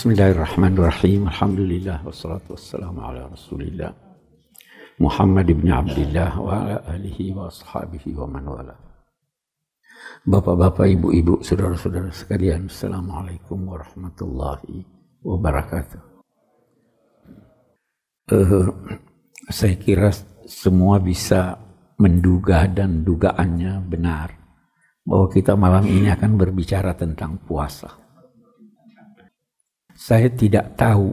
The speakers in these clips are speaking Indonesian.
Bismillahirrahmanirrahim. Alhamdulillah wassalatu wassalamu ala Rasulillah. Muhammad ibn Abdullah wa ala alihi wa ashabihi wa man wala. Bapak-bapak, ibu-ibu, saudara-saudara sekalian, Assalamualaikum warahmatullahi wabarakatuh. Uh, saya kira semua bisa menduga dan dugaannya benar bahwa kita malam ini akan berbicara tentang puasa. Saya tidak tahu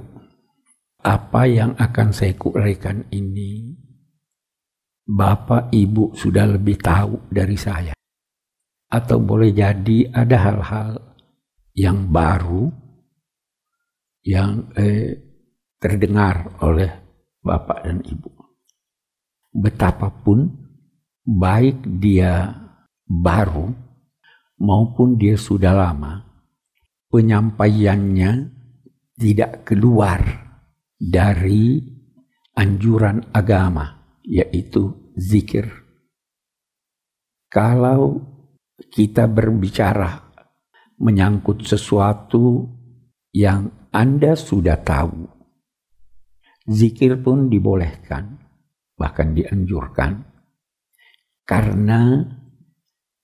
apa yang akan saya kuraikan ini. Bapak Ibu sudah lebih tahu dari saya. Atau boleh jadi ada hal-hal yang baru yang eh, terdengar oleh Bapak dan Ibu. Betapapun baik dia baru maupun dia sudah lama, penyampaiannya tidak keluar dari anjuran agama, yaitu zikir. Kalau kita berbicara menyangkut sesuatu yang Anda sudah tahu, zikir pun dibolehkan, bahkan dianjurkan, karena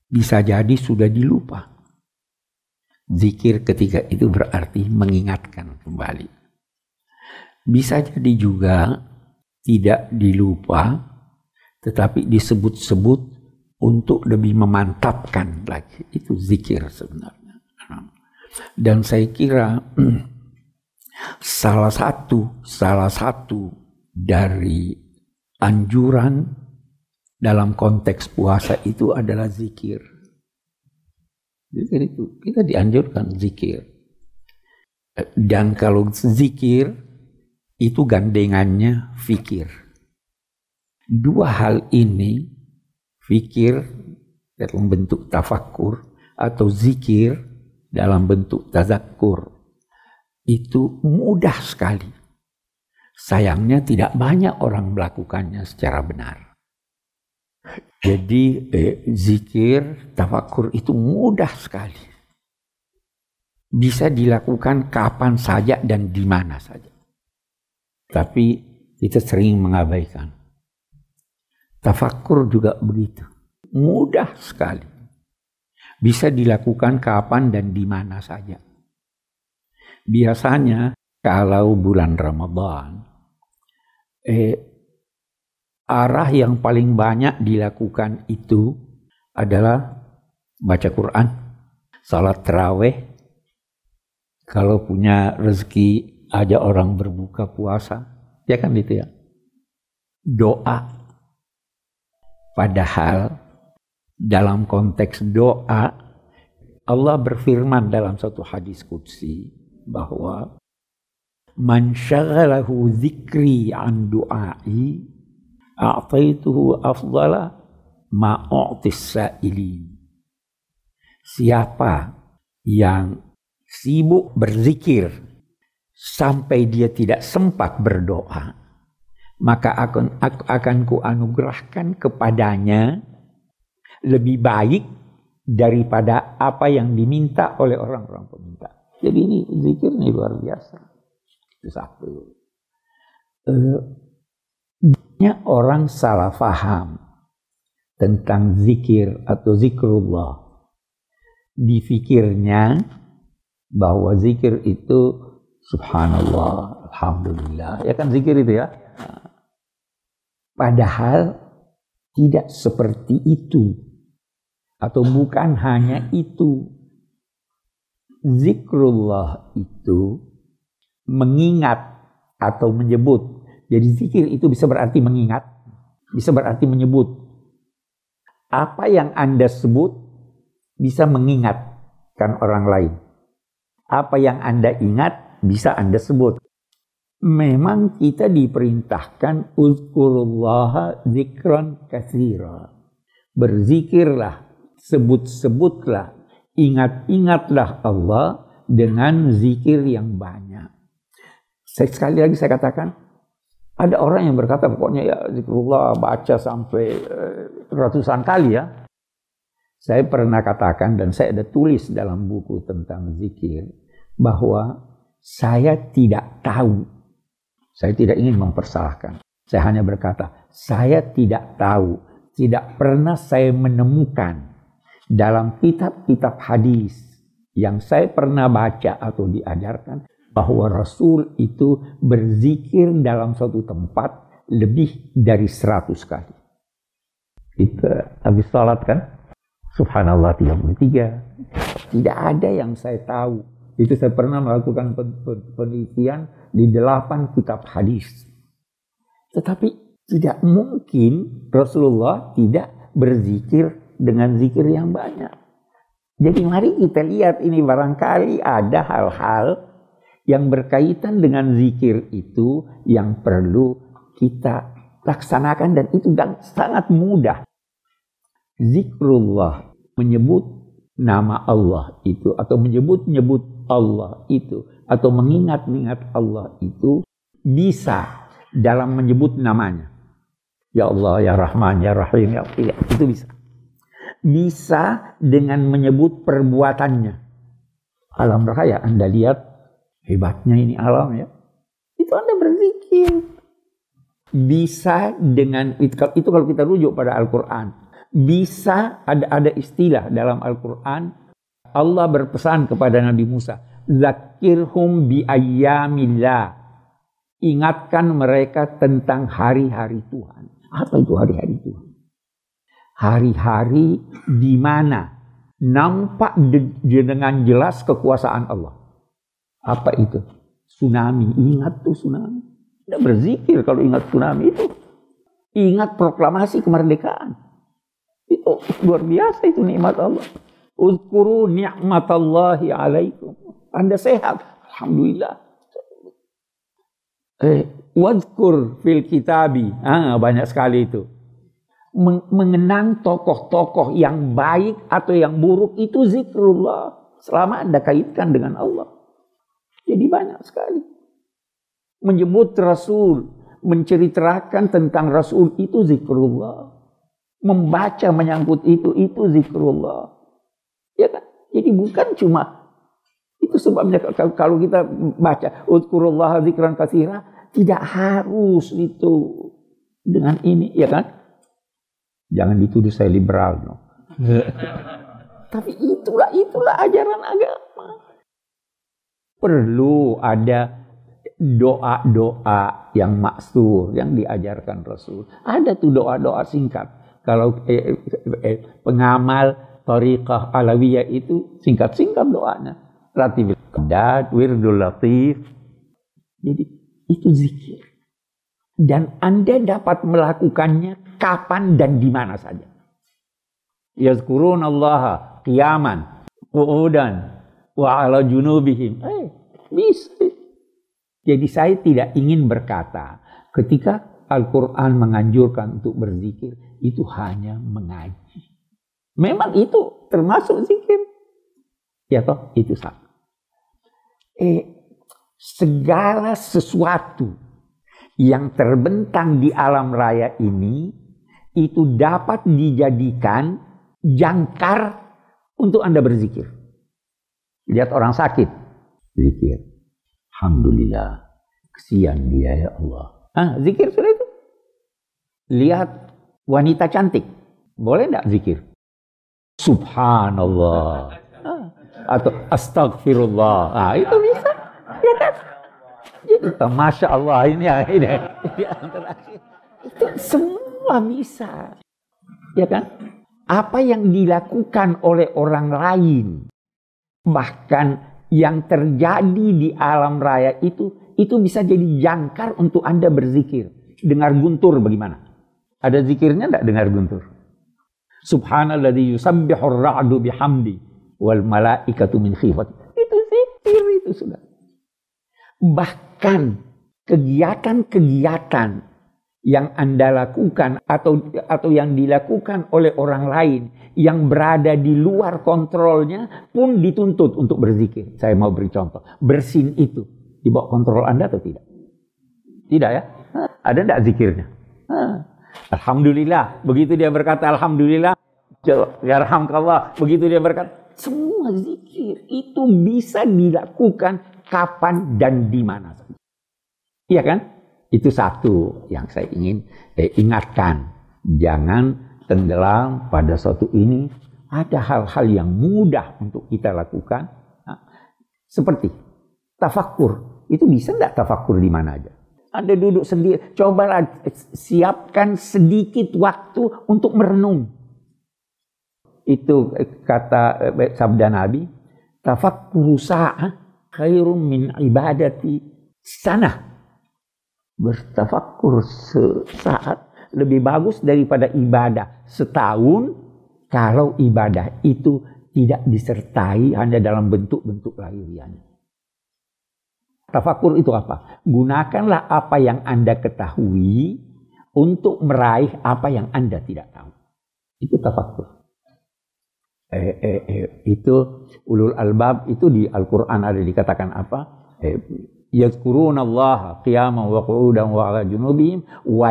bisa jadi sudah dilupa. Zikir ketika itu berarti mengingatkan kembali. Bisa jadi juga tidak dilupa, tetapi disebut-sebut untuk lebih memantapkan lagi. Itu zikir sebenarnya. Dan saya kira salah satu salah satu dari anjuran dalam konteks puasa itu adalah zikir. Zikir itu kita dianjurkan zikir. Dan kalau zikir itu gandengannya fikir. Dua hal ini, fikir dalam bentuk tafakur atau zikir dalam bentuk tazakur, itu mudah sekali. Sayangnya tidak banyak orang melakukannya secara benar. Jadi eh, zikir, tafakur itu mudah sekali. Bisa dilakukan kapan saja dan di mana saja. Tapi kita sering mengabaikan. Tafakur juga begitu. Mudah sekali. Bisa dilakukan kapan dan di mana saja. Biasanya kalau bulan Ramadan, eh, arah yang paling banyak dilakukan itu adalah baca Quran, salat terawih, kalau punya rezeki aja orang berbuka puasa, ya kan itu ya. Doa. Padahal dalam konteks doa Allah berfirman dalam satu hadis qudsi bahwa man syaghalahu dzikri an du'ai a'taituhu afdala ma'u'tis. Siapa yang sibuk berzikir sampai dia tidak sempat berdoa, maka akan aku akan kuanugerahkan kepadanya lebih baik daripada apa yang diminta oleh orang-orang peminta. Jadi ini zikir ini luar biasa. Itu satu. Uh, orang salah faham tentang zikir atau zikrullah. Difikirnya bahwa zikir itu subhanallah, alhamdulillah. Ya kan zikir itu ya. Padahal tidak seperti itu. Atau bukan hanya itu. Zikrullah itu mengingat atau menyebut jadi zikir itu bisa berarti mengingat, bisa berarti menyebut. Apa yang Anda sebut bisa mengingatkan orang lain. Apa yang Anda ingat bisa Anda sebut. Memang kita diperintahkan uzkurullaha zikran kathira. Berzikirlah, sebut-sebutlah, ingat-ingatlah Allah dengan zikir yang banyak. Sekali lagi saya katakan, ada orang yang berkata pokoknya ya zikrullah baca sampai uh, ratusan kali ya. Saya pernah katakan dan saya ada tulis dalam buku tentang zikir bahwa saya tidak tahu. Saya tidak ingin mempersalahkan. Saya hanya berkata, saya tidak tahu, tidak pernah saya menemukan dalam kitab-kitab hadis yang saya pernah baca atau diajarkan bahwa Rasul itu berzikir dalam suatu tempat lebih dari seratus kali. Kita habis salat kan? Subhanallah 33. Tidak ada yang saya tahu. Itu saya pernah melakukan penelitian di delapan kitab hadis. Tetapi tidak mungkin Rasulullah tidak berzikir dengan zikir yang banyak. Jadi mari kita lihat ini barangkali ada hal-hal yang berkaitan dengan zikir itu yang perlu kita laksanakan dan itu sangat mudah. Zikrullah menyebut nama Allah itu atau menyebut-nyebut Allah itu atau mengingat-ingat Allah itu bisa dalam menyebut namanya. Ya Allah, ya Rahman, ya Rahim, ya Allah. Itu bisa. Bisa dengan menyebut perbuatannya. Alam raya, Anda lihat hebatnya ini alam ya. Itu Anda berzikir. Bisa dengan, itu kalau kita rujuk pada Al-Quran bisa ada ada istilah dalam Al-Qur'an Allah berpesan kepada Nabi Musa, "Zakirhum bi ayyamillah." Ingatkan mereka tentang hari-hari Tuhan. Apa itu hari-hari Tuhan? Hari-hari di mana nampak dengan jelas kekuasaan Allah. Apa itu? Tsunami. Ingat tuh tsunami. Tidak berzikir kalau ingat tsunami itu. Ingat proklamasi kemerdekaan. Itu luar biasa itu nikmat Allah. Uzkuru ni'matallahi alaikum. Anda sehat. Alhamdulillah. Eh, wazkur fil kitabi. Ah, banyak sekali itu. Mengenang tokoh-tokoh yang baik atau yang buruk itu zikrullah. Selama Anda kaitkan dengan Allah. Jadi banyak sekali. Menyebut Rasul. Menceritakan tentang Rasul itu zikrullah membaca menyangkut itu itu zikrullah. Ya kan? Jadi bukan cuma itu sebabnya kalau kita baca uzkurullah zikran kasira tidak harus itu dengan ini ya kan? Jangan dituduh saya liberal no. Tapi itulah itulah ajaran agama. Perlu ada doa-doa yang maksur yang diajarkan Rasul. Ada tuh doa-doa singkat kalau eh, eh, pengamal tariqah alawiyah itu singkat-singkat doanya. Ratib Qadad, Wirdul Latif. Jadi itu zikir. Dan Anda dapat melakukannya kapan dan di mana saja. Yazkurun Allah qiyaman, qu'udan, wa ala junubihim. Eh, bisa. Jadi saya tidak ingin berkata ketika Al-Quran menganjurkan untuk berzikir, itu hanya mengaji. Memang itu termasuk zikir. Ya toh, itu sama. Eh, segala sesuatu yang terbentang di alam raya ini itu dapat dijadikan jangkar untuk Anda berzikir. Lihat orang sakit, zikir. Alhamdulillah, kesian dia ya Allah. Ah, zikir sudah itu. Lihat wanita cantik. Boleh tidak zikir? Subhanallah. Ah, atau astagfirullah. Nah, itu bisa. Ya kan? Jadi, Masya Allah ini, ini, ini itu semua bisa. Ya kan? Apa yang dilakukan oleh orang lain, bahkan yang terjadi di alam raya itu, itu bisa jadi jangkar untuk Anda berzikir. Dengar guntur bagaimana? Ada zikirnya tidak dengar guntur? Subhanalladzi yusabbihu ar-ra'du bihamdi wal malaikatu min khifati. Itu zikir itu sudah. Bahkan kegiatan-kegiatan yang Anda lakukan atau atau yang dilakukan oleh orang lain yang berada di luar kontrolnya pun dituntut untuk berzikir. Saya mau beri contoh. Bersin itu di bawah kontrol Anda atau tidak? Tidak ya? Ada tidak zikirnya? Alhamdulillah. Begitu dia berkata Alhamdulillah. Ya Begitu dia berkata. Semua zikir itu bisa dilakukan kapan dan di mana saja. Iya kan? Itu satu yang saya ingin eh, ingatkan. Jangan tenggelam pada suatu ini. Ada hal-hal yang mudah untuk kita lakukan. Nah, seperti tafakur. Itu bisa enggak tafakur di mana aja? Anda duduk sendiri, coba siapkan sedikit waktu untuk merenung. Itu kata eh, sabda Nabi, tafakkuru sa'ah khairum min ibadati sana. Bertafakkur sesaat lebih bagus daripada ibadah setahun kalau ibadah itu tidak disertai hanya dalam bentuk-bentuk lahirian. Tafakur itu apa? Gunakanlah apa yang Anda ketahui untuk meraih apa yang Anda tidak tahu. Itu tafakur. Eh, eh, eh, itu ulul albab itu di Al-Quran ada dikatakan apa? Eh, Yadkuruna Allah qiyaman wa qu'udan wa ala junubihim wa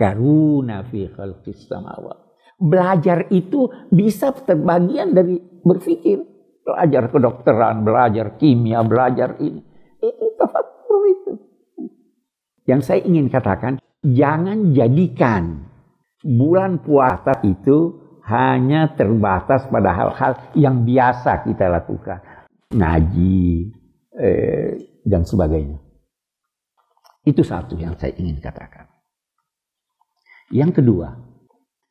yatafakkaruna fi khalqis samawat. Belajar itu bisa terbagian dari berpikir. Belajar kedokteran, belajar kimia, belajar ini. Itu tafakur itu. Yang saya ingin katakan, jangan jadikan bulan puasa itu hanya terbatas pada hal-hal yang biasa kita lakukan. Ngaji, eh, dan sebagainya. Itu satu yang saya ingin katakan. Yang kedua,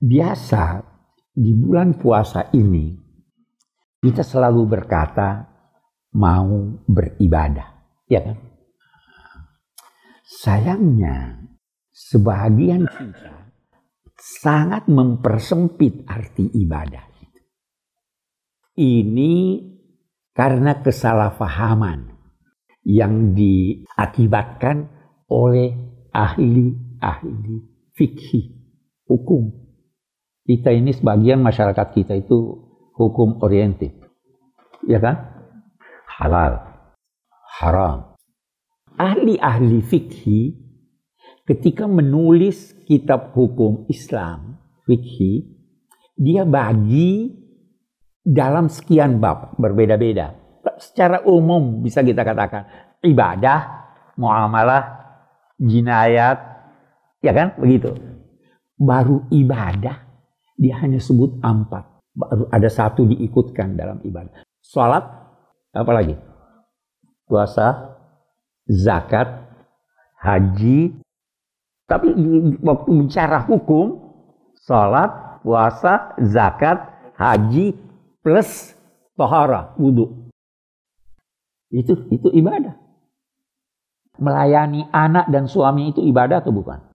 biasa di bulan puasa ini kita selalu berkata mau beribadah. Ya kan? Sayangnya sebagian kita sangat mempersempit arti ibadah. Ini karena kesalahpahaman yang diakibatkan oleh ahli-ahli fikih hukum. Kita ini sebagian masyarakat kita itu hukum oriented. Ya kan? Halal haram. Ahli-ahli fikih ketika menulis kitab hukum Islam fikih, dia bagi dalam sekian bab berbeda-beda. Secara umum bisa kita katakan ibadah, muamalah, jinayat, ya kan begitu. Baru ibadah dia hanya sebut empat. Baru ada satu diikutkan dalam ibadah. Salat, apa lagi? puasa, zakat, haji. Tapi waktu bicara hukum, salat, puasa, zakat, haji plus tohara, wudhu. Itu itu ibadah. Melayani anak dan suami itu ibadah atau bukan?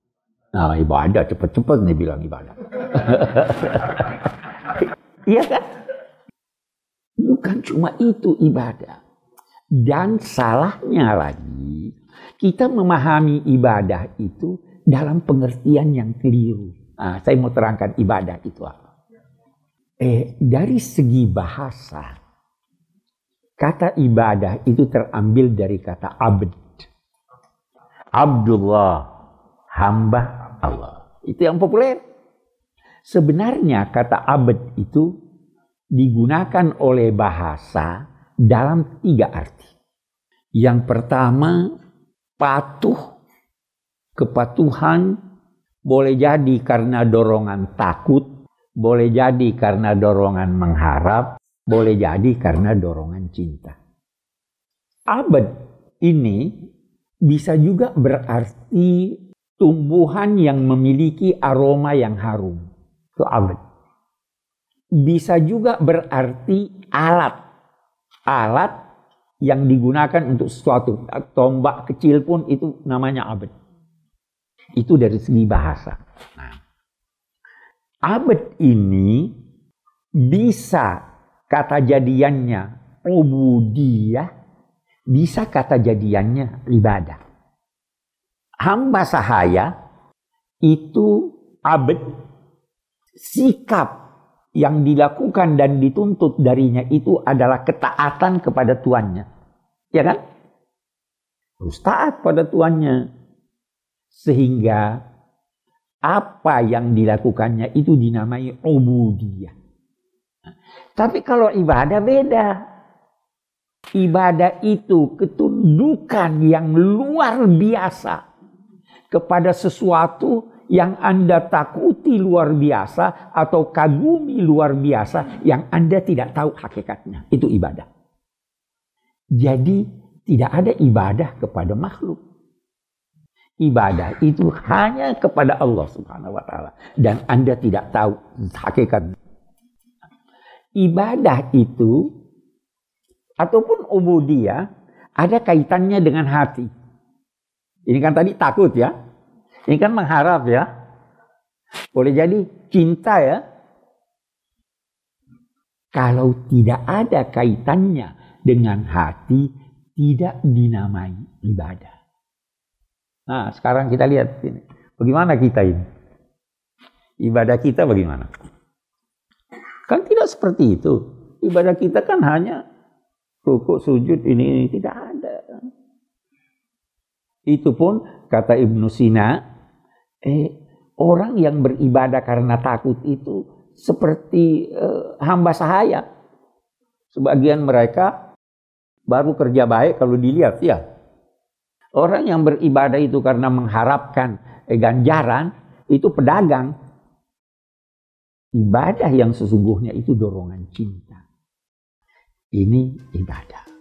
Nah ibadah cepet-cepet nih bilang ibadah. iya kan? Bukan cuma itu ibadah. Dan salahnya lagi, kita memahami ibadah itu dalam pengertian yang keliru. Nah, saya mau terangkan ibadah itu apa. Eh, dari segi bahasa, kata ibadah itu terambil dari kata abd. Abdullah, hamba Allah. Itu yang populer. Sebenarnya kata abd itu digunakan oleh bahasa dalam tiga arti. Yang pertama, patuh. Kepatuhan boleh jadi karena dorongan takut, boleh jadi karena dorongan mengharap, boleh jadi karena dorongan cinta. Abad ini bisa juga berarti tumbuhan yang memiliki aroma yang harum. Itu abad. Bisa juga berarti alat alat yang digunakan untuk sesuatu. Tombak kecil pun itu namanya abad. Itu dari segi bahasa. Nah, abad ini bisa kata jadiannya ubudiyah, bisa kata jadiannya ibadah. Hamba sahaya itu abad sikap yang dilakukan dan dituntut darinya itu adalah ketaatan kepada tuannya. Ya kan? Harus taat pada tuannya. Sehingga apa yang dilakukannya itu dinamai ubudiyah. Tapi kalau ibadah beda. Ibadah itu ketundukan yang luar biasa kepada sesuatu yang Anda takuti luar biasa atau kagumi luar biasa yang Anda tidak tahu hakikatnya. Itu ibadah. Jadi tidak ada ibadah kepada makhluk. Ibadah itu hanya kepada Allah Subhanahu wa taala dan Anda tidak tahu hakikat. Ibadah itu ataupun ubudiyah ada kaitannya dengan hati. Ini kan tadi takut ya. Ini kan mengharap ya. Boleh jadi cinta ya. Kalau tidak ada kaitannya dengan hati, tidak dinamai ibadah. Nah, sekarang kita lihat ini. Bagaimana kita ini? Ibadah kita bagaimana? Kan tidak seperti itu. Ibadah kita kan hanya rukuk, sujud, ini, ini. Tidak ada. Itu pun kata Ibnu Sina, eh, orang yang beribadah karena takut itu seperti eh, hamba sahaya. Sebagian mereka baru kerja baik kalau dilihat ya. Orang yang beribadah itu karena mengharapkan eh, ganjaran itu pedagang. Ibadah yang sesungguhnya itu dorongan cinta. Ini ibadah.